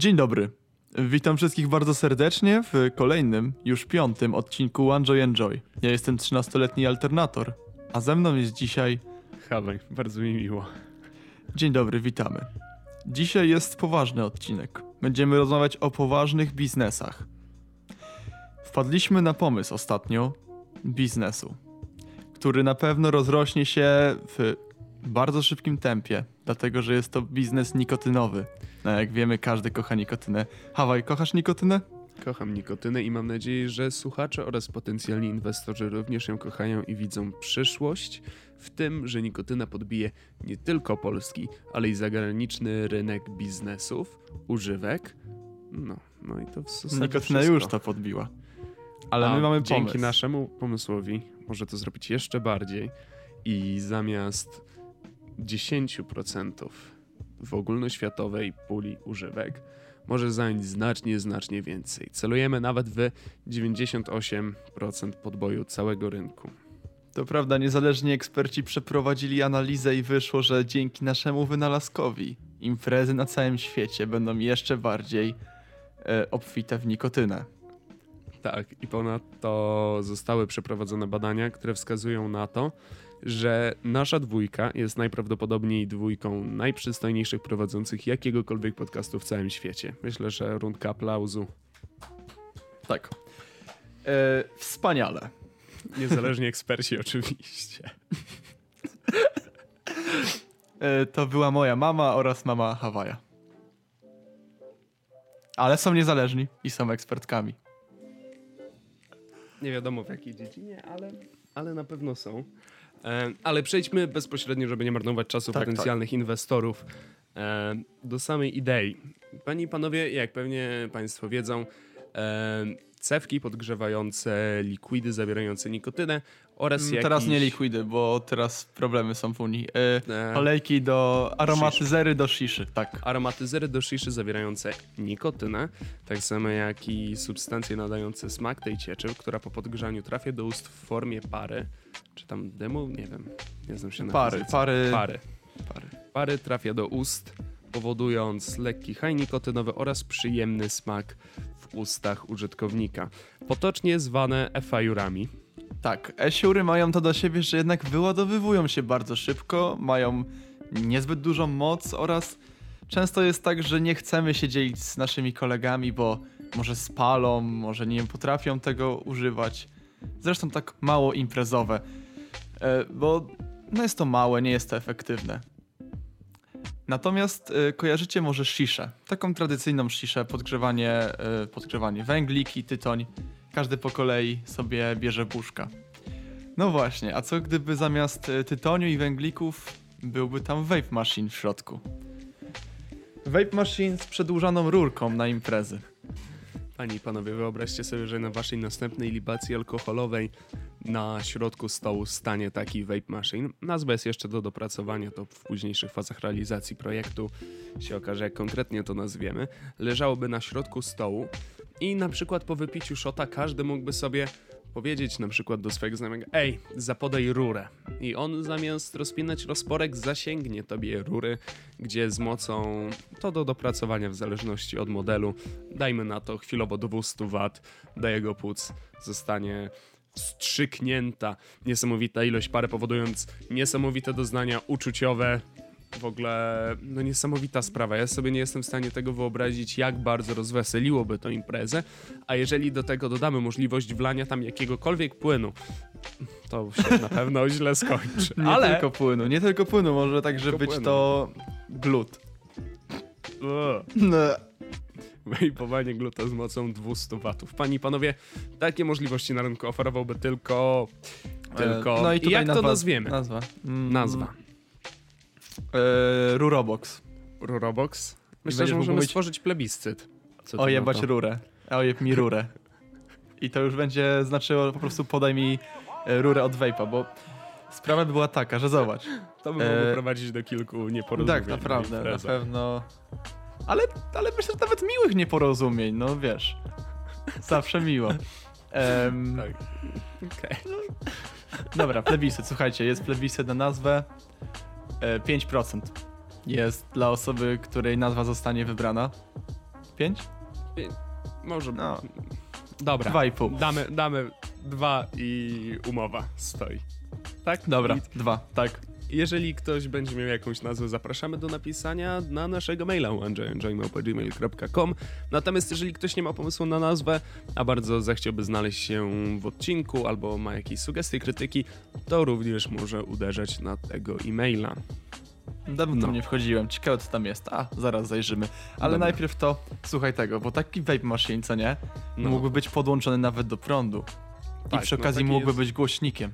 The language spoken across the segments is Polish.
Dzień dobry. Witam wszystkich bardzo serdecznie w kolejnym, już piątym odcinku One Joy Enjoy. Ja jestem 13-letni alternator, a ze mną jest dzisiaj... Hawaj, bardzo mi miło. Dzień dobry, witamy. Dzisiaj jest poważny odcinek. Będziemy rozmawiać o poważnych biznesach. Wpadliśmy na pomysł ostatnio biznesu, który na pewno rozrośnie się w bardzo szybkim tempie, dlatego że jest to biznes nikotynowy. No jak wiemy, każdy kocha nikotynę. Hawaj, kochasz nikotynę? Kocham nikotynę i mam nadzieję, że słuchacze oraz potencjalni inwestorzy również ją kochają i widzą przyszłość w tym, że nikotyna podbije nie tylko polski, ale i zagraniczny rynek biznesów, używek. No, no i to w zasadzie Nikotyna wszystko. już to podbiła. Ale A my mamy dzięki pomysł. naszemu pomysłowi może to zrobić jeszcze bardziej i zamiast 10% w ogólnoświatowej puli używek może zająć znacznie, znacznie więcej. Celujemy nawet w 98% podboju całego rynku. To prawda, niezależni eksperci przeprowadzili analizę i wyszło, że dzięki naszemu wynalazkowi imprezy na całym świecie będą jeszcze bardziej e, obfite w nikotynę. Tak, i ponadto zostały przeprowadzone badania, które wskazują na to, że nasza dwójka jest najprawdopodobniej dwójką najprzystojniejszych prowadzących jakiegokolwiek podcastu w całym świecie. Myślę, że rundka aplauzu. Tak. E, wspaniale. Niezależni eksperci oczywiście. E, to była moja mama oraz mama Hawaja. Ale są niezależni i są ekspertkami. Nie wiadomo w jakiej dziedzinie, ale, ale na pewno są. E, ale przejdźmy bezpośrednio, żeby nie marnować czasu Tak, potencjalnych inwestorów, e, do samej idei. Panie i panowie, jak pewnie państwo wiedzą, e, cewki podgrzewające likwidy zawierające nikotynę oraz Mm, jakiś... Teraz nie likwidy, bo teraz problemy są w Unii. E, E, olejki do aromatyzery do shiszy, tak. aromatyzery do shiszy zawierające nikotynę, tak samo jak i substancje nadające smak tej cieczy, która po podgrzaniu trafia do ust w formie pary, czy tam dymu, nie wiem, nie znam się na Pary, fizyce. pary, Pary. pary. Pary trafia do ust, powodując lekki haj nikotynowy oraz przyjemny smak ustach użytkownika. Potocznie zwane efajurami. Tak, esiury mają to do siebie, że jednak wyładowywują się bardzo szybko, mają niezbyt dużą moc oraz często jest tak, że nie chcemy się dzielić z naszymi kolegami, bo może spalą, może nie potrafią tego używać. Zresztą tak mało imprezowe, e, bo no jest to małe, nie jest to efektywne. Natomiast e, kojarzycie może sziszę, taką tradycyjną sziszę, podgrzewanie, e, podgrzewanie węgliki, tytoń. Każdy po kolei sobie bierze puszka. No właśnie, a co gdyby zamiast e, tytoniu i węglików byłby tam vape machine w środku? Vape machine z przedłużaną rurką na imprezy. Panie i panowie, wyobraźcie sobie, że na waszej następnej libacji alkoholowej na środku stołu stanie taki vape machine. Nazwa jest jeszcze do dopracowania, to w późniejszych fazach realizacji projektu się okaże, jak konkretnie to nazwiemy. Leżałoby na środku stołu i na przykład po wypiciu szota każdy mógłby sobie powiedzieć na przykład do swojego znajomego ej, zapodaj rurę. I on zamiast rozpinać rozporek zasięgnie tobie rury, gdzie z mocą to do dopracowania w zależności od modelu. Dajmy na to chwilowo 200 W do jego płuc zostanie wstrzyknięta niesamowita ilość pary, powodując niesamowite doznania uczuciowe. W ogóle, no niesamowita sprawa. Ja sobie nie jestem w stanie tego wyobrazić, jak bardzo rozweseliłoby to imprezę. A jeżeli do tego dodamy możliwość wlania tam jakiegokolwiek płynu, to się na pewno źle skończy. Nie Ale tylko płynu, nie tylko płynu, może także Tylko być płynu. to glut. No. Wejpowanie gluta z mocą 200 watów. Panie i panowie, takie możliwości na rynku oferowałby tylko. Tylko. E, No i jak to nazwa, nazwiemy? Nazwa. Mm, Nazwa. E, Rurobox. Rurobox? Myślę, że możemy stworzyć plebiscyt. Ojebać to? rurę. Ojeb mi rurę. I to już będzie znaczyło po prostu podaj mi e, rurę od vape'a, bo sprawa by była taka, że zobacz. To by mogło E, prowadzić do kilku nieporozumień. Tak, naprawdę, na pewno. Ale, ale myślę, że nawet miłych nieporozumień, no wiesz. Zawsze miło. Em, Tak. Okej. Dobra, plebiscyt, słuchajcie, jest plebiscyt na nazwę. E, 5% jest dla osoby, której nazwa zostanie wybrana. 5? Może. No. Dobra. 2,5. Damy, damy dwa i umowa stoi. Tak? Dobra, 2, tak. Jeżeli ktoś będzie miał jakąś nazwę, zapraszamy do napisania na naszego maila andrzejandrzejmałpa.gmail.com Natomiast jeżeli ktoś nie ma pomysłu na nazwę, a bardzo zechciałby znaleźć się w odcinku albo ma jakieś sugestie, krytyki, to również może uderzać na tego e-maila. Dawno No. nie wchodziłem, ciekawe co tam jest. A, zaraz zajrzymy. Ale Dobra. najpierw to, słuchaj tego, bo taki vape machine, co nie? No. Mógłby być podłączony nawet do prądu. I Tak, przy no okazji taki mógłby jest- być głośnikiem.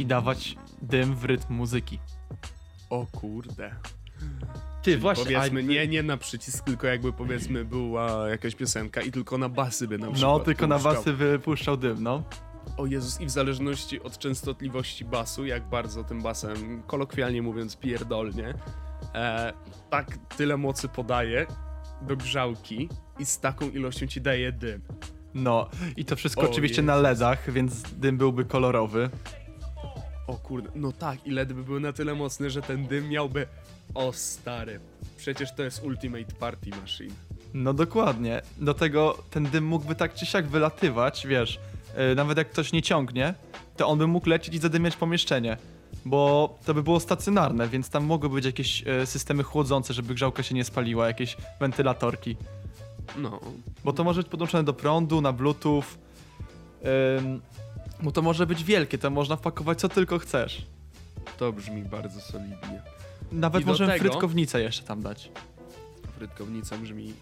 I dawać dym w rytm muzyki. O kurde. Ty, Powiedzmy, nie, nie na przycisk, tylko jakby powiedzmy była jakaś piosenka i tylko na basy by na przykład No, tylko na wasy wypuszczał dym, no. O Jezus, i w zależności od częstotliwości basu, jak bardzo tym basem, kolokwialnie mówiąc, pierdolnie, e, tak tyle mocy podaje do grzałki i z taką ilością ci daje dym. No, i to wszystko O oczywiście na Jezus. LEDach, więc dym byłby kolorowy. O kurde, no tak, i LEDy by były na tyle mocne, że ten dym miałby... O stary, przecież to jest Ultimate Party Machine. No dokładnie. Do tego ten dym mógłby tak czy siak wylatywać, wiesz. Yy, nawet jak ktoś nie ciągnie, to on by mógł lecieć i zadymiać pomieszczenie. Bo to by było stacjonarne, więc tam mogły być jakieś e, systemy chłodzące, żeby grzałka się nie spaliła, jakieś wentylatorki. No, Bo to może być podłączone do prądu, na bluetooth. Ym, bo to może być wielkie, to można wpakować co tylko chcesz. to brzmi bardzo solidnie. Nawet I możemy tego- frytkownicę jeszcze tam dać. Frytkownica brzmi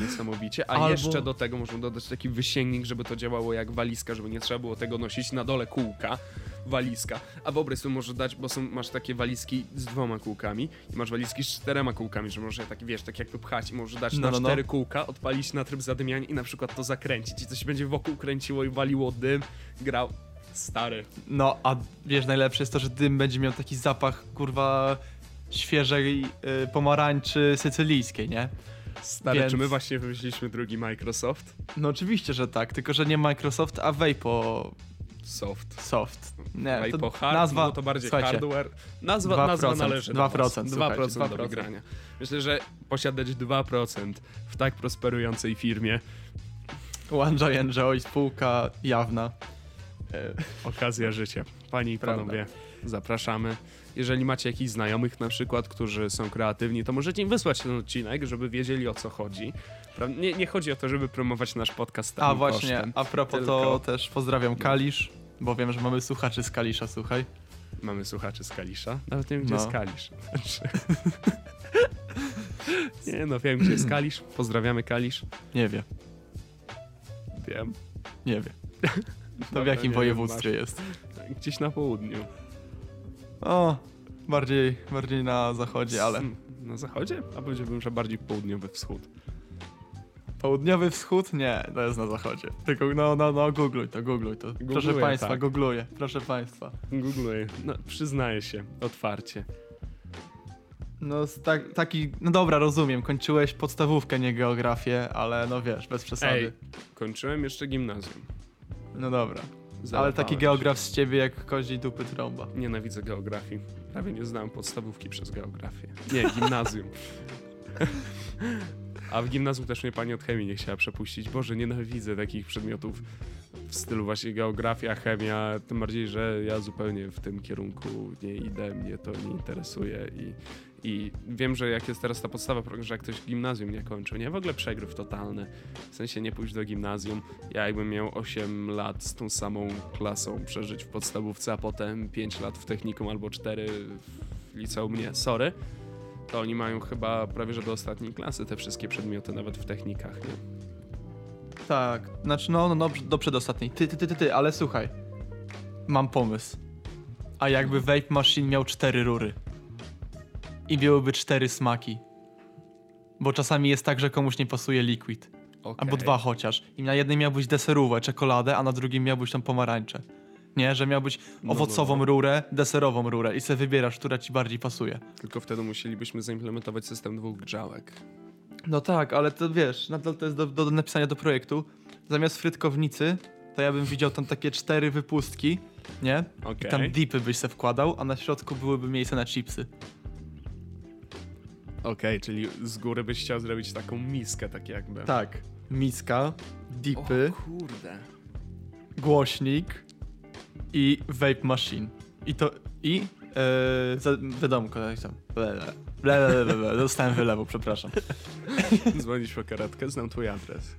niesamowicie, a Albo- jeszcze do tego można dodać taki wysięgnik, żeby to działało jak walizka, żeby nie trzeba było tego nosić na dole kółka, walizka. A wyobraź sobie może dać, bo są, masz takie walizki z dwoma kółkami i masz walizki z czterema kółkami, że możesz je tak, wiesz, tak jakby pchać i możesz dać No, na no, no. cztery kółka, odpalić na tryb zadymiania i na przykład to zakręcić i coś będzie wokół kręciło i waliło dym, grał. Stary. No, a wiesz, najlepsze jest to, że dym będzie miał taki zapach, kurwa, świeżej y, pomarańczy sycylijskiej, nie? Stary, Więc- czy my właśnie wymyśliliśmy drugi Microsoft? No oczywiście, że tak, tylko że nie Microsoft, a Vapo Soft. Soft. Nie, to hard, nazwa, no to bardziej słuchajcie, hardware. Nazwa, 2%, nazwa należy do 2%, was. słuchajcie, 2% do 2%. wygrania. Myślę, że posiadać 2% w tak prosperującej firmie One Joy Enjoy, spółka jawna. E, okazja życia. Panie i Prawda. panowie, zapraszamy. Jeżeli macie jakichś znajomych na przykład, którzy są kreatywni, to możecie im wysłać ten odcinek, żeby wiedzieli o co chodzi. Nie, nie chodzi o to, żeby promować nasz podcast A właśnie, kosztem. a propos tylko- to też pozdrawiam Kalisz, bo wiem, że mamy słuchaczy z Kalisza, słuchaj. Mamy słuchaczy z Kalisza. Nawet nie wiem, gdzie No. jest Kalisz. nie no, wiem, gdzie jest Kalisz. Pozdrawiamy Kalisz. Nie wiem, Wiem. nie wiem. To Dobra, w jakim wiem, województwie jest? Gdzieś na południu. O, bardziej, bardziej na zachodzie, ale Na zachodzie? A powiedziałbym, że bardziej południowy wschód. Południowy wschód? Nie, to jest na zachodzie. Tylko no, no, no, googluj to, googluj to. Proszę Googluję, państwa, tak. googluję, proszę państwa. Googluję. No, przyznaję się, otwarcie. No, tak, taki, no dobra, rozumiem, kończyłeś podstawówkę, nie geografię, ale no wiesz, bez przesady. Ej, kończyłem jeszcze gimnazjum. No dobra. Ale taki geograf z ciebie jak kozi dupy trąba. Nienawidzę geografii. Prawie nie znałem podstawówki przez geografię. Nie, gimnazjum. A w gimnazjum też mnie pani od chemii nie chciała przepuścić. Boże, nienawidzę takich przedmiotów w stylu właśnie geografia, chemia. Tym bardziej, że ja zupełnie w tym kierunku nie idę, mnie to nie interesuje i, i wiem, że jak jest teraz ta podstawa, że jak ktoś gimnazjum nie kończył, nie w ogóle przegryw totalny. W sensie nie pójść do gimnazjum. Ja jakbym miał 8 lat z tą samą klasą przeżyć w podstawówce, a potem 5 lat w technikum albo 4 w liceum, nie, sorry. To oni mają chyba prawie że do ostatniej klasy te wszystkie przedmioty, nawet w technikach, nie? Tak, znaczy no, no, no do przedostatniej. Ty, ty, ty, ty, ty, ale słuchaj. Mam pomysł. A jakby vape machine miał cztery rury? I miałyby cztery smaki. Bo czasami jest tak, że komuś nie pasuje liquid. Albo dwa chociaż. I na jednej miałbyś deserówę, czekoladę, a na drugim miałbyś tam pomarańczę. Nie, że miałbyś No, owocową no, no. rurę, deserową rurę i sobie wybierasz, która ci bardziej pasuje. Tylko wtedy musielibyśmy zaimplementować system dwóch grzałek. No tak, ale to wiesz, nadal to jest do, do napisania do projektu. Zamiast frytkownicy, to ja bym widział tam takie cztery wypustki, nie? Okej. I tam dipy byś se wkładał, a na środku byłyby miejsce na chipsy. Okej, czyli z góry byś chciał zrobić taką miskę, tak jakby. Tak. Miska, dipy, O kurde. głośnik i vape machine. I to... I... Yy, za, wiadomko, jak tam. Ble, ble, ble, ble, ble. Dostałem wylewu, przepraszam. Dzwonić po karetkę, znam twój adres.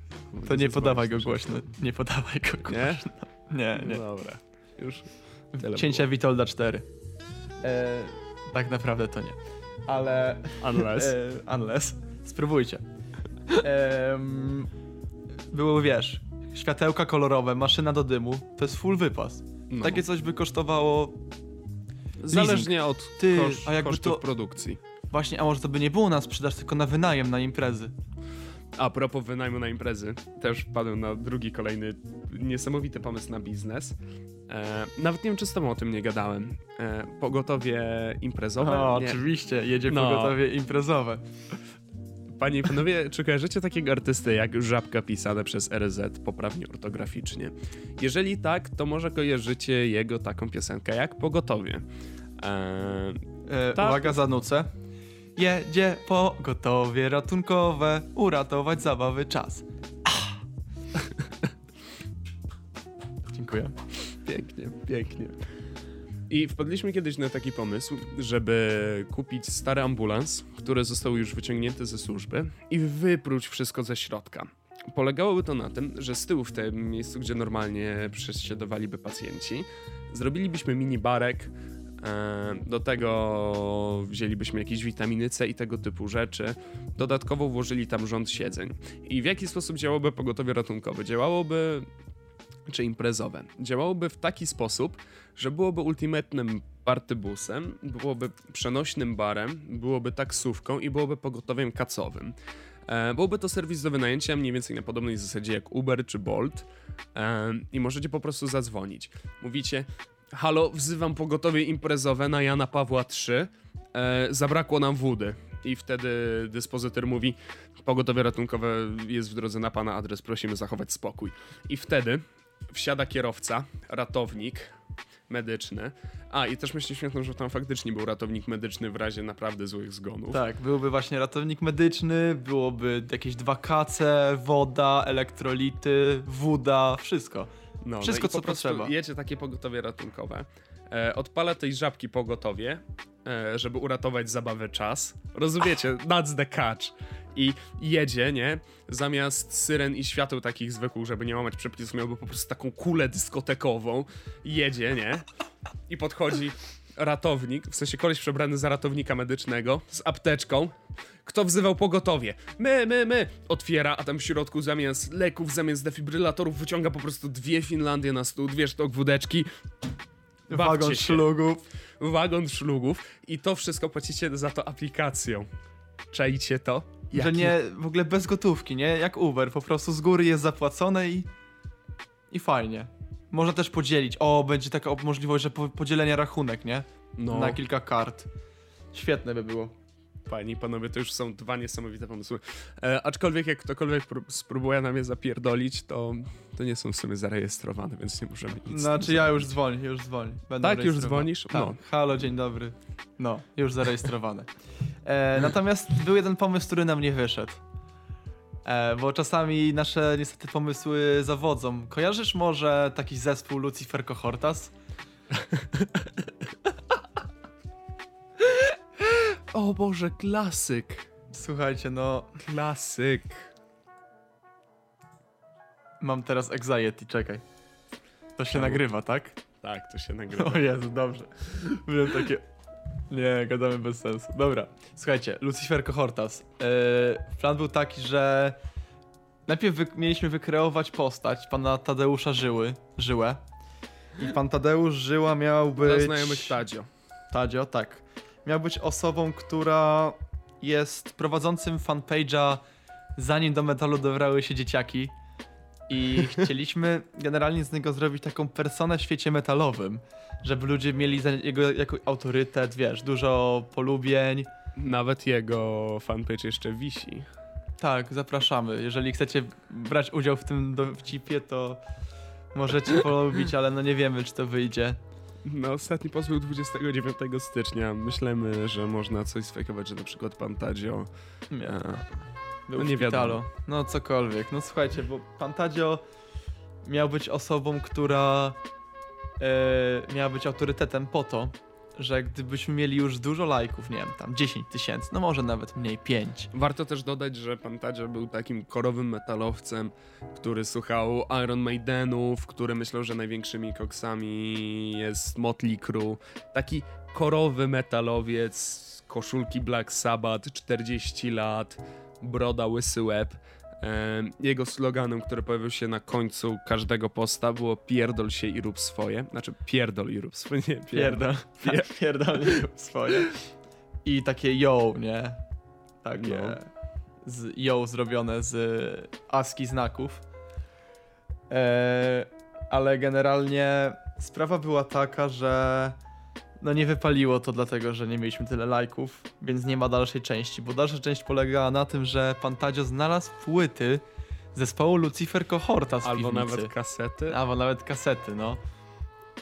To nie podawaj go głośno. Nie podawaj go głośno. Nie? Nie, No nie. dobra. Już tyle Cięcia Witolda 4. E, tak naprawdę to nie. Ale... było. Unless. E, unless. Spróbujcie. Em, było, wiesz, światełka kolorowe, maszyna do dymu. To jest full wypas. No. Takie coś by kosztowało... Zależnie od Ty, koszt, a jakby kosztów to- produkcji. Właśnie, a może to by nie było na sprzedaż, tylko na wynajem, na imprezy. A propos wynajmu na imprezy, też wpadłem na drugi kolejny niesamowity pomysł na biznes. E, nawet nie wiem, czy z tobą o tym nie gadałem. E, pogotowie imprezowe. O, nie. oczywiście, jedzie No. pogotowie imprezowe. Panie i panowie, czy kojarzycie takiego artysty jak Żabka pisane przez RZ poprawnie ortograficznie? Jeżeli tak, to może kojarzycie jego taką piosenkę jak Pogotowie. E, E, Tak. Uwaga, zanucę. Jedzie pogotowie ratunkowe, uratować zabawy czas. Ah. Dziękuję. Pięknie, pięknie. I wpadliśmy kiedyś na taki pomysł, żeby kupić stary ambulans, który został już wyciągnięty ze służby i wypróć wszystko ze środka. Polegałoby to na tym, że z tyłu w tym miejscu, gdzie normalnie przesiadowaliby pacjenci, zrobilibyśmy mini barek, e, do tego wzięlibyśmy jakieś witaminy C i tego typu rzeczy. Dodatkowo włożyli tam rząd siedzeń. I w jaki sposób działałoby pogotowie ratunkowe? Działałoby czy imprezowe. Działałoby w taki sposób, że byłoby ultimatnym partybusem, byłoby przenośnym barem, byłoby taksówką i byłoby pogotowiem kacowym. E, byłoby to serwis do wynajęcia mniej więcej na podobnej zasadzie jak Uber czy Bolt e, i możecie po prostu zadzwonić. Mówicie, halo, wzywam pogotowie imprezowe na Jana Pawła III, e, zabrakło nam wody. I wtedy dyspozytor mówi, pogotowie ratunkowe jest w drodze na pana adres, prosimy zachować spokój. I wtedy wsiada kierowca, ratownik medyczny. A, i też myślę śmieszną, że tam faktycznie był ratownik medyczny w razie naprawdę złych zgonów. Tak, byłby właśnie ratownik medyczny, byłoby jakieś dwa kace, woda, elektrolity, woda, wszystko. No, Wszystko, i co po potrzeba. Jedzie takie pogotowie ratunkowe. E, odpala tej żabki pogotowie, e, żeby uratować zabawę czas. Rozumiecie? That's the catch. I jedzie, nie? Zamiast syren i świateł takich zwykłych, żeby nie łamać przepisów, miałby po prostu taką kulę dyskotekową. Jedzie, nie? I podchodzi ratownik, w sensie koleś przebrany za ratownika medycznego, z apteczką. Kto wzywał pogotowie? My, my, my! Otwiera, a tam w środku zamiast leków, zamiast defibrylatorów wyciąga po prostu dwie Finlandie na stół, dwie sztok wódeczki. Bawcie Wagon się. szlugów. Wagon szlugów i to wszystko płacicie za to aplikacją. Czajcie to? Że Jakie- nie, w ogóle bez gotówki, nie? Jak Uber, po prostu z góry jest zapłacone i... I fajnie. Można też podzielić. O, będzie taka możliwość, że po, podzielenia rachunek, nie? No, Na kilka kart. Świetne by było. panie i panowie, to już są dwa niesamowite pomysły. E, aczkolwiek jak ktokolwiek pró- spróbuje na mnie zapierdolić, to, to nie są w sumie zarejestrowane, więc nie możemy nic Znaczy ja już dzwonię, już dzwonię. Będę Tak, już dzwonisz? Tak. No. Halo, dzień dobry. No, już zarejestrowane. E, natomiast był jeden pomysł, który nam nie wyszedł. E, bo czasami nasze niestety pomysły zawodzą. Kojarzysz może taki zespół Lucifer Cohortas? O Boże, klasyk. Słuchajcie, no Klasyk. Mam teraz anxiety, czekaj. To się Czemu? nagrywa, tak? Tak, to się nagrywa. O Jezu, dobrze. Byłem takie... Nie, gadamy bez sensu. Dobra, słuchajcie, Lucifer Cohortas. Yy, plan był taki, że najpierw wy mieliśmy wykreować postać pana Tadeusza Żyły, Żyłę. I pan Tadeusz Żyła miał Dla być... znajomych Tadzio. Tadzio, tak. Miał być osobą, która jest prowadzącym fanpage'a zanim do metalu dobrały się dzieciaki. I chcieliśmy generalnie z niego zrobić taką personę w świecie metalowym, żeby ludzie mieli za jego jako autorytet, wiesz, dużo polubień. Nawet jego fanpage jeszcze wisi. Tak, zapraszamy. Jeżeli chcecie brać udział w tym dowcipie, to możecie polubić, ale no nie wiemy, czy to wyjdzie. No, ostatni post był 29 stycznia. Myślimy, że można coś sfejkować, że na przykład pan Tadzio... Nie. E, Był No w nie wiadomo. No cokolwiek. No słuchajcie, bo pan Tadzio miał być osobą, która e, miała być autorytetem po to, że gdybyśmy mieli już dużo lajków, nie wiem, tam 10 tysięcy, no może nawet mniej, 5. Warto też dodać, że pan Tadzio był takim korowym metalowcem, który słuchał Iron Maidenów, który myślał, że największymi koksami jest Motley Crue. Taki korowy metalowiec, koszulki Black Sabbath, 40 lat, broda, łysy łeb. Jego sloganem, który pojawił się na końcu każdego posta było pierdol się i rób swoje. Znaczy pierdol i rób swoje, nie pierdol. Pierdol. Pierdol nie rób swoje. I takie yo, nie? Takie No. z yo zrobione z ASCII znaków. E, ale generalnie sprawa była taka, że no nie wypaliło to dlatego, że nie mieliśmy tyle lajków, więc nie ma dalszej części, bo dalsza część polegała na tym, że pan Tadzio znalazł płyty zespołu Lucifer Cohorta z Albo piwnicy. nawet kasety. Albo nawet kasety, no.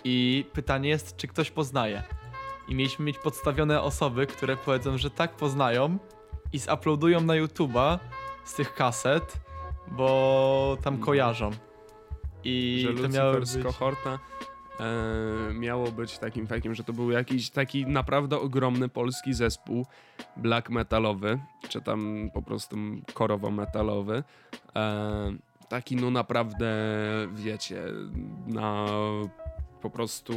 I pytanie jest, czy ktoś poznaje. I mieliśmy mieć podstawione osoby, które powiedzą, że tak poznają i zuploadują na YouTube'a z tych kaset, bo tam No. kojarzą. I że to Lucifer z być... kohorta e, miało być takim fakiem, że to był jakiś taki naprawdę ogromny polski zespół black metalowy, czy tam po prostu korowo-metalowy. E, taki no naprawdę, wiecie, na po prostu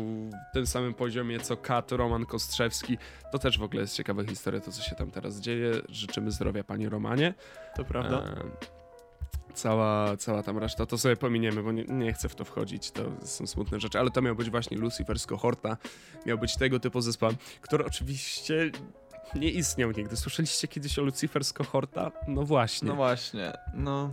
tym samym poziomie co Kat, Roman Kostrzewski. To też w ogóle jest ciekawa historia, to co się tam teraz dzieje. Życzymy zdrowia pani Romanie. To prawda? E, cała, cała tam reszta, to sobie pominiemy, bo nie, nie chcę w to wchodzić, to są smutne rzeczy, ale to miał być właśnie Lucifer z Kohorta, miał być tego typu zespoł, który oczywiście nie istniał nigdy. Słyszeliście kiedyś o Lucifer z Kohorta? No właśnie. No właśnie, no.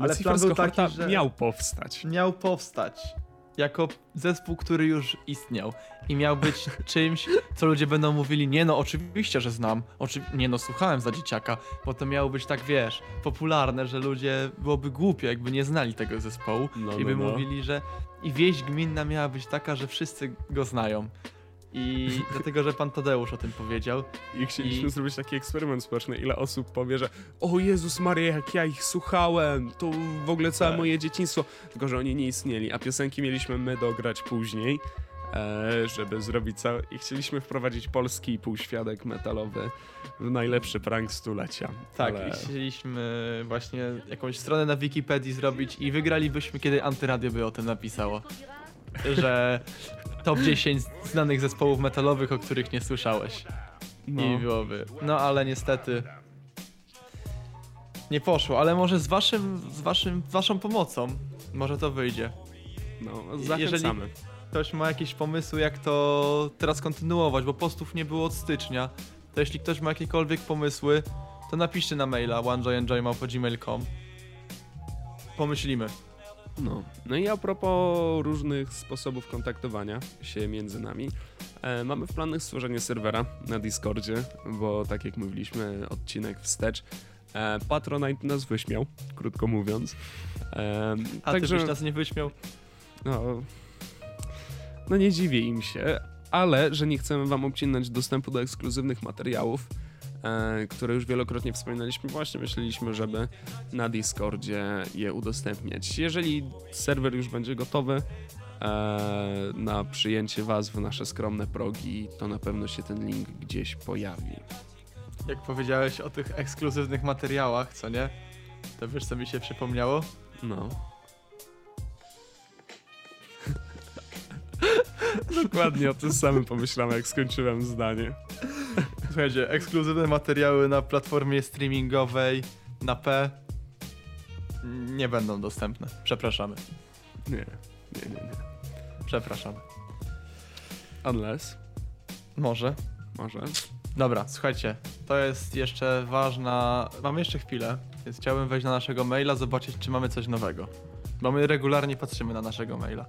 ale Lucifer plan z był taki, że- miał powstać. Miał powstać jako zespół, który już istniał i miał być czymś, co ludzie będą mówili, nie no, oczywiście, że znam, Oczy... nie no, słuchałem za dzieciaka, bo to miało być tak, wiesz, popularne, że ludzie byłoby głupio, jakby nie znali tego zespołu No, i by no, no. mówili, że i wieść gminna miała być taka, że wszyscy go znają. I dlatego, że pan Tadeusz o tym powiedział. I chcieliśmy I- zrobić taki eksperyment społeczny, ile osób powie, że o Jezus Maria, jak ja ich słuchałem, to w ogóle całe Tak. moje dzieciństwo. Tylko, że oni nie istnieli, a piosenki mieliśmy my dograć później, e, żeby zrobić całe... I chcieliśmy wprowadzić polski półświadek metalowy w najlepszy prank stulecia. Tak, Ale i chcieliśmy właśnie jakąś stronę na Wikipedii zrobić i wygralibyśmy, kiedy Antyradio by o tym napisało. Że top 10 znanych zespołów metalowych, o których nie słyszałeś. no, I byłoby. No ale niestety nie poszło, ale może z waszym, z waszym, waszą pomocą może to wyjdzie. no, zachęcamy. Ktoś ma jakieś pomysły, jak to teraz kontynuować, bo postów nie było od stycznia. To jeśli ktoś ma jakiekolwiek pomysły, to napiszcie na maila onejoyenjoy.gmail.com Pomyślimy. No. no i a propos różnych sposobów kontaktowania się między nami, e, mamy w planach stworzenie serwera na Discordzie, bo tak jak mówiliśmy, odcinek wstecz, e, Patronite nas wyśmiał, krótko mówiąc. E, A ty byś nas nie wyśmiał? no, no nie dziwię im się, ale że nie chcemy wam obcinać dostępu do ekskluzywnych materiałów, które już wielokrotnie wspominaliśmy, właśnie myśleliśmy, żeby na Discordzie je udostępniać. Jeżeli serwer już będzie gotowy e, na przyjęcie was w nasze skromne progi, to na pewno się ten link gdzieś pojawi. Jak powiedziałeś o tych ekskluzywnych materiałach, co nie? To wiesz, co mi się przypomniało? No. Dokładnie o tym samym pomyślałem, jak skończyłem zdanie. Słuchajcie, ekskluzywne materiały na platformie streamingowej na P nie będą dostępne. Przepraszamy. Nie, nie, nie, nie. Przepraszamy. Unless, Może. może. Dobra, słuchajcie, to jest jeszcze ważna. Mamy jeszcze chwilę, więc chciałbym wejść na naszego maila, zobaczyć, czy mamy coś nowego. Bo my regularnie patrzymy na naszego maila.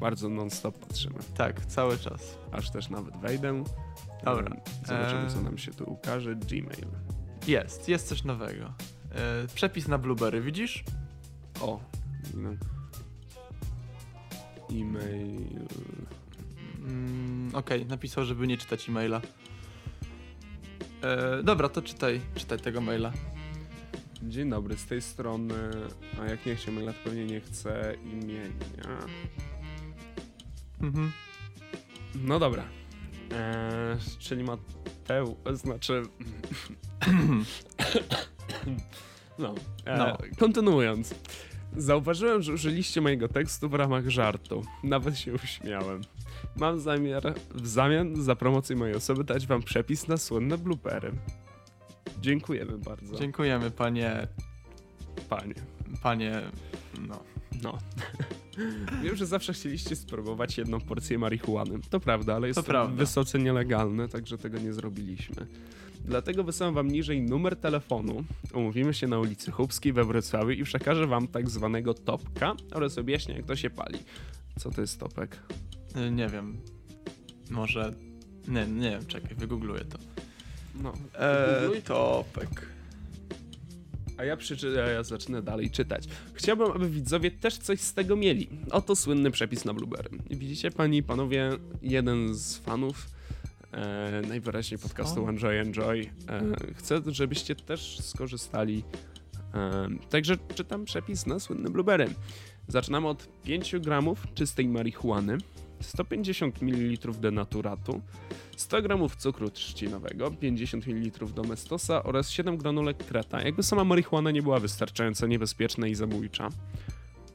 Bardzo non-stop patrzymy. Tak, cały czas. Aż też nawet wejdę. Dobra. Zobaczymy, co nam się tu ukaże. Gmail. Jest, jest coś nowego. E, przepis na Blueberry, widzisz? O. No. E-mail. Mm, Okej, napisał, żeby nie czytać e-maila. E, dobra, to czytaj, czytaj tego maila. Dzień dobry, z tej strony, a jak nie chce maila, to pewnie nie chce imienia. Mhm. No dobra. Eee, czyli Mateu, znaczy... no, e, No. kontynuując. Zauważyłem, że użyliście mojego tekstu w ramach żartu. Nawet się uśmiałem. Mam zamiar w zamian za promocję mojej osoby dać wam przepis na słynne bloopery. Dziękujemy bardzo, Dziękujemy, panie, panie. panie, no. No. Wiem, że zawsze chcieliście spróbować jedną porcję marihuany. To prawda, ale jest to prawda. wysoce nielegalne, także tego nie zrobiliśmy. Dlatego wysyłam wam niżej numer telefonu. Umówimy się na ulicy Chubskiej we Wrocławiu i przekażę wam tak zwanego topka oraz objaśnię, jak to się pali. Co to jest topek? Y, Nie wiem. Może. Nie, nie wiem, czekaj, wygoogluję to. No. Eee, topek. A ja, przeczy- a ja zacznę dalej czytać. Chciałbym, aby widzowie też coś z tego mieli. Oto słynny przepis na Blueberry. Widzicie, panie i panowie, jeden z fanów e, najwyraźniej podcastu? Enjoy Enjoy e, chce, żebyście też skorzystali. E, także czytam przepis na słynny Blueberry. Zaczynamy od 5 gramów czystej marihuany, 150 ml denaturatu, 100 gramów cukru trzcinowego, 50 ml domestosa oraz 7 granulek kreta. Jakby sama marihuana nie była wystarczająco niebezpieczna i zabójcza,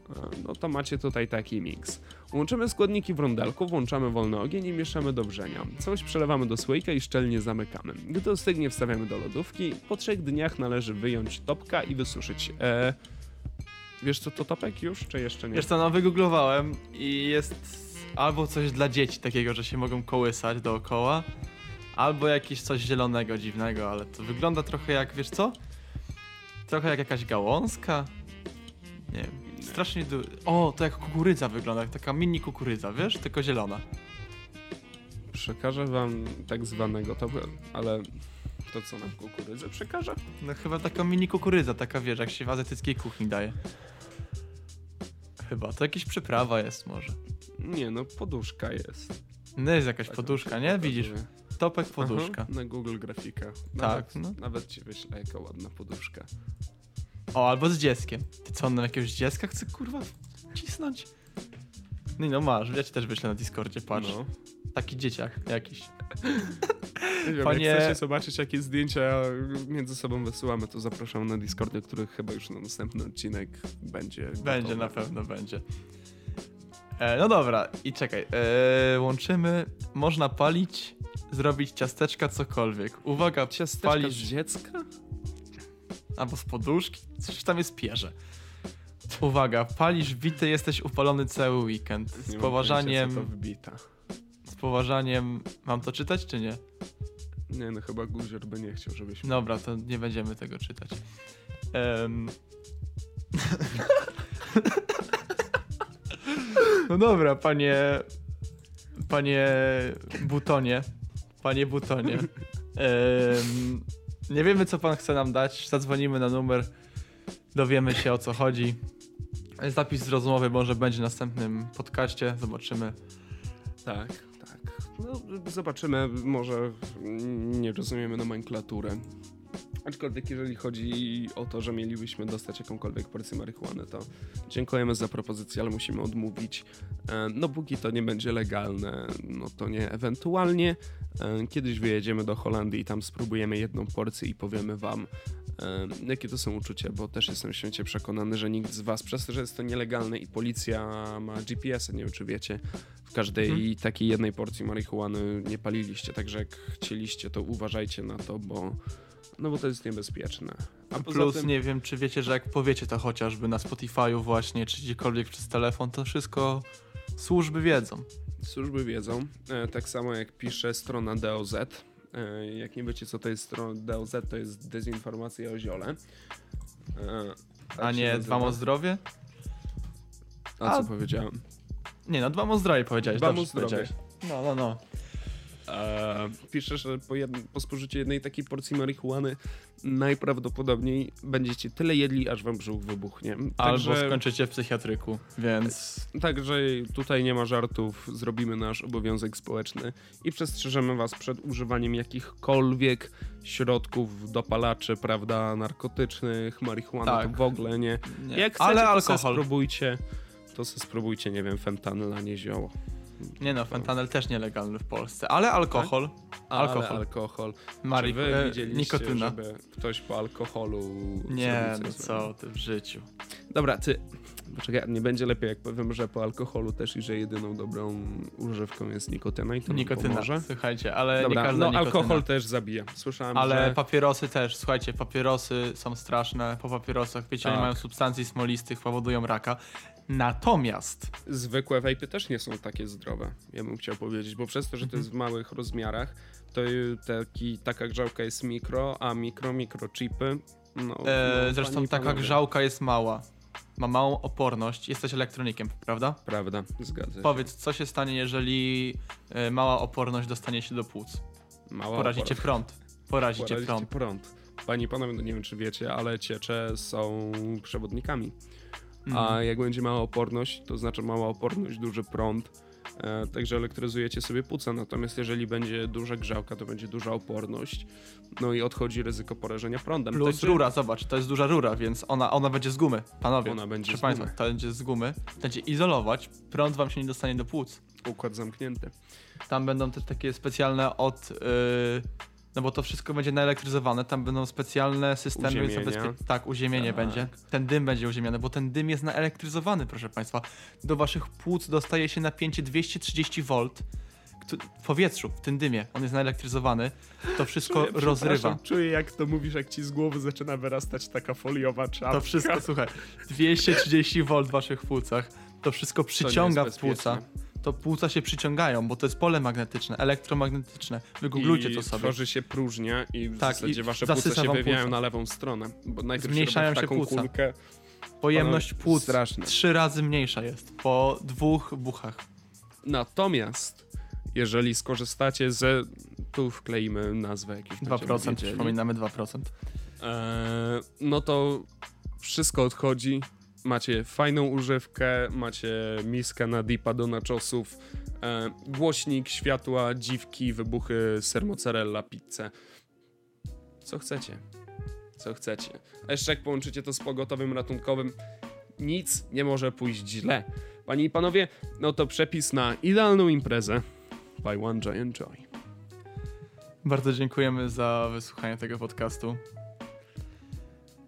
e, no to macie tutaj taki miks. Łączymy składniki w rondelku, włączamy wolny ogień i mieszamy do wrzenia. Całość przelewamy do słoika i szczelnie zamykamy. Gdy ostygnie wstawiamy do lodówki. Po trzech dniach należy wyjąć topka i wysuszyć. E... Wiesz co to topek już, czy jeszcze nie? Wiesz co, no wygooglowałem i jest albo coś dla dzieci takiego, że się mogą kołysać dookoła, albo jakieś coś zielonego, dziwnego, ale to wygląda trochę jak, wiesz co? Trochę jak jakaś gałązka. Nie wiem, strasznie du... O, to jak kukurydza wygląda, jak taka mini kukurydza, wiesz? Tylko zielona. Przekażę wam tak zwanego topka, ale to co nam kukurydzę przekażę? No chyba taka mini kukurydza, taka wiesz, jak się w azjatyckiej kuchni daje. Chyba, to jakaś przyprawa jest może. Nie no, poduszka jest. No jest jakaś Tak poduszka, nie? się Widzisz, pokazuje. topek poduszka. Aha, na Google grafika. Tak, Nawet, no. Nawet ci wyślę, jaka ładna poduszka. O, albo z dzieckiem. Ty co, on nam jakiegoś dziecka chce kurwa cisnąć? No, no masz, ja ci też wyślę na Discordzie, patrz. No. Taki dzieciak jakiś. Nie wiem, Panie- Jak chcecie zobaczyć, jakie zdjęcia między sobą wysyłamy, to zapraszam na Discordzie, który chyba już na następny odcinek będzie. Będzie, gotowy. na pewno będzie. E, no dobra, i czekaj. E, łączymy, można palić, zrobić ciasteczka, cokolwiek. Uwaga, Ciasteczka palisz z dziecka? albo z poduszki, coś tam jest pierze. Uwaga, palisz bity, jesteś upalony cały weekend. Z Nie poważaniem, pojęcia, to wbita. z poważaniem, mam to czytać czy nie? Nie no, chyba Guzior by nie chciał, żebyśmy... Dobra, to nie będziemy tego czytać. Em. No dobra, panie. Panie Butonie. Panie Butonie. Nie wiemy, co pan chce nam dać. Zadzwonimy na numer. Dowiemy się o co chodzi. Zapis z rozmowy może będzie w następnym podcaście. Zobaczymy. Tak, tak. No, zobaczymy, może nie rozumiemy nomenklatury. Aczkolwiek jeżeli chodzi o to, że mielibyśmy dostać jakąkolwiek porcję marihuany, to dziękujemy za propozycję, ale musimy odmówić. E, No póki to nie będzie legalne, no to nie. Ewentualnie e, kiedyś wyjedziemy do Holandii i tam spróbujemy jedną porcję i powiemy wam, e, jakie to są uczucia, bo też jestem święcie przekonany, że nikt z was, przez to, że jest to nielegalne i policja ma GPS-a, nie wiem czy wiecie, w każdej Mhm. takiej jednej porcji marihuany nie paliliście, także jak chcieliście, to uważajcie na to, bo no bo to jest niebezpieczne. A Plus tym nie wiem, czy wiecie, że jak powiecie to chociażby na Spotify'u właśnie, czy gdziekolwiek przez telefon, to wszystko służby wiedzą. służby wiedzą, e, tak samo jak pisze strona DOZ. E, jak nie wiecie, co to jest strona DOZ, to jest dezinformacja o ziole. E, tak A nie dbam o zdrowie? A co a- powiedziałem? Nie, no dbam o zdrowie powiedziałeś. Dbam o zdrowie. No, no, no. Pisze, że po, po spożyciu jednej takiej porcji marihuany najprawdopodobniej będziecie tyle jedli, aż wam brzuch wybuchnie. Albo skończycie w psychiatryku, więc... Także tutaj nie ma żartów, zrobimy nasz obowiązek społeczny i przestrzeżemy was przed używaniem jakichkolwiek środków, dopalaczy, prawda, narkotycznych, marihuany, Tak. to w ogóle nie. Nie. Jak chcecie, Ale to alkohol. spróbujcie, to spróbujcie, nie wiem, fentanyl, a nie zioło. Nie no, fentanyl też nielegalny w Polsce, ale alkohol, Ale Alkohol. alkohol. mari- Czy wy e, widzieliście, nikotyna. żeby ktoś po alkoholu Nie, no co ty w życiu. Dobra, ty. Poczekaj, nie będzie lepiej, jak powiem, że po alkoholu też i że jedyną dobrą używką jest nikotyna i to Nikotyna, pomoże. słuchajcie, ale Dobra, nie każda no nikotyna. alkohol też zabija. Słyszałem, Ale że... papierosy też, słuchajcie, papierosy są straszne. Po papierosach, wiecie, oni Tak. mają substancji smolistych, powodują raka. Natomiast zwykłe vapy też nie są takie zdrowe, ja bym chciał powiedzieć, bo przez to, że to Mhm. jest w małych rozmiarach, to taki, taka grzałka jest mikro, a mikro, mikrochipy, no, e, no zresztą taka panowie. grzałka jest mała. Ma małą oporność. Jesteś elektronikiem, prawda? Prawda, zgadza się. Powiedz, co się stanie, jeżeli e, mała oporność dostanie się do płuc? Mała Porazicie prąd. Porazicie Porazicie prąd. prąd. Panie i panowie, no nie wiem czy wiecie, ale ciecze są przewodnikami. Mhm. A jak będzie mała oporność, to znaczy mała oporność, duży prąd. E, także elektryzujecie sobie płuca. Natomiast jeżeli będzie duża grzałka, to będzie duża oporność. No i odchodzi ryzyko porażenia prądem. Plus Także rura, zobacz, to jest duża rura, więc ona, ona będzie z gumy. Panowie, Ona będzie proszę z Państwa, gumy. to będzie z gumy. Będzie izolować, prąd wam się nie dostanie do płuc. Układ zamknięty. Tam będą też takie specjalne od. Yy, no bo to wszystko będzie naelektryzowane, tam będą specjalne systemy Uziemienia. zabezpie- Tak, uziemienie Tak. będzie. Ten dym będzie uziemiony, bo ten dym jest naelektryzowany, proszę Państwa. Do Waszych płuc dostaje się napięcie 230 V w powietrzu, w tym dymie. On jest naelektryzowany. To wszystko Czuję, rozrywa. Czuję jak to mówisz, jak ci z głowy zaczyna wyrastać taka foliowa czapka. To wszystko, słuchaj, 230 V w Waszych płucach. To wszystko To przyciąga jest w płuca. To płuca się przyciągają, bo to jest pole magnetyczne, elektromagnetyczne. Wygooglujcie I to sobie. tworzy się próżnia i w Tak, zasadzie i wasze płuca się wywijają płuca. na lewą stronę. Bo najpierw Zmniejszają się, płuca. kulkę. Pojemność Panowie, płuc straszne. trzy razy mniejsza jest po dwóch buchach. Natomiast jeżeli skorzystacie z... Tu wkleimy nazwę jakieś 2%, przypominamy 2%. Eee, no to wszystko odchodzi. Macie fajną używkę, macie miskę na dipa do naczosów, e, głośnik, światła, dziwki, wybuchy, sermozzarella, pizzę. Co chcecie? Co chcecie? A jeszcze jak połączycie to z pogotowym ratunkowym, nic nie może pójść źle. Panie i panowie, no to przepis na idealną imprezę by One Giant Joy. Bardzo dziękujemy za wysłuchanie tego podcastu.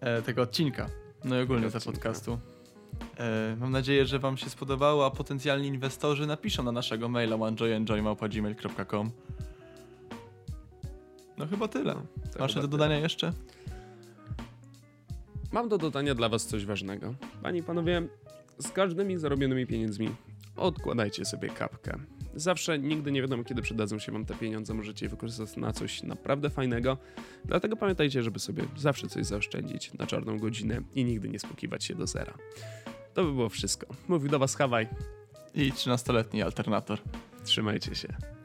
E, tego odcinka. No i ogólnie Tego za odcinka. podcastu. E, mam nadzieję, że wam się spodobało, a potencjalni inwestorzy napiszą na naszego maila onejoyenjoy.gmail.com No chyba tyle. To Masz chyba do tyle. dodania jeszcze? Mam do dodania dla Was coś ważnego. Panie i panowie, z każdymi zarobionymi pieniędzmi odkładajcie sobie kapkę. Zawsze, nigdy nie wiadomo, kiedy przydadzą się Wam te pieniądze, możecie je wykorzystać na coś naprawdę fajnego. Dlatego pamiętajcie, żeby sobie zawsze coś zaoszczędzić na czarną godzinę i nigdy nie spłukiwać się do zera. To by było wszystko. Mówił do Was Hawaj. I 13-letni alternator. Trzymajcie się.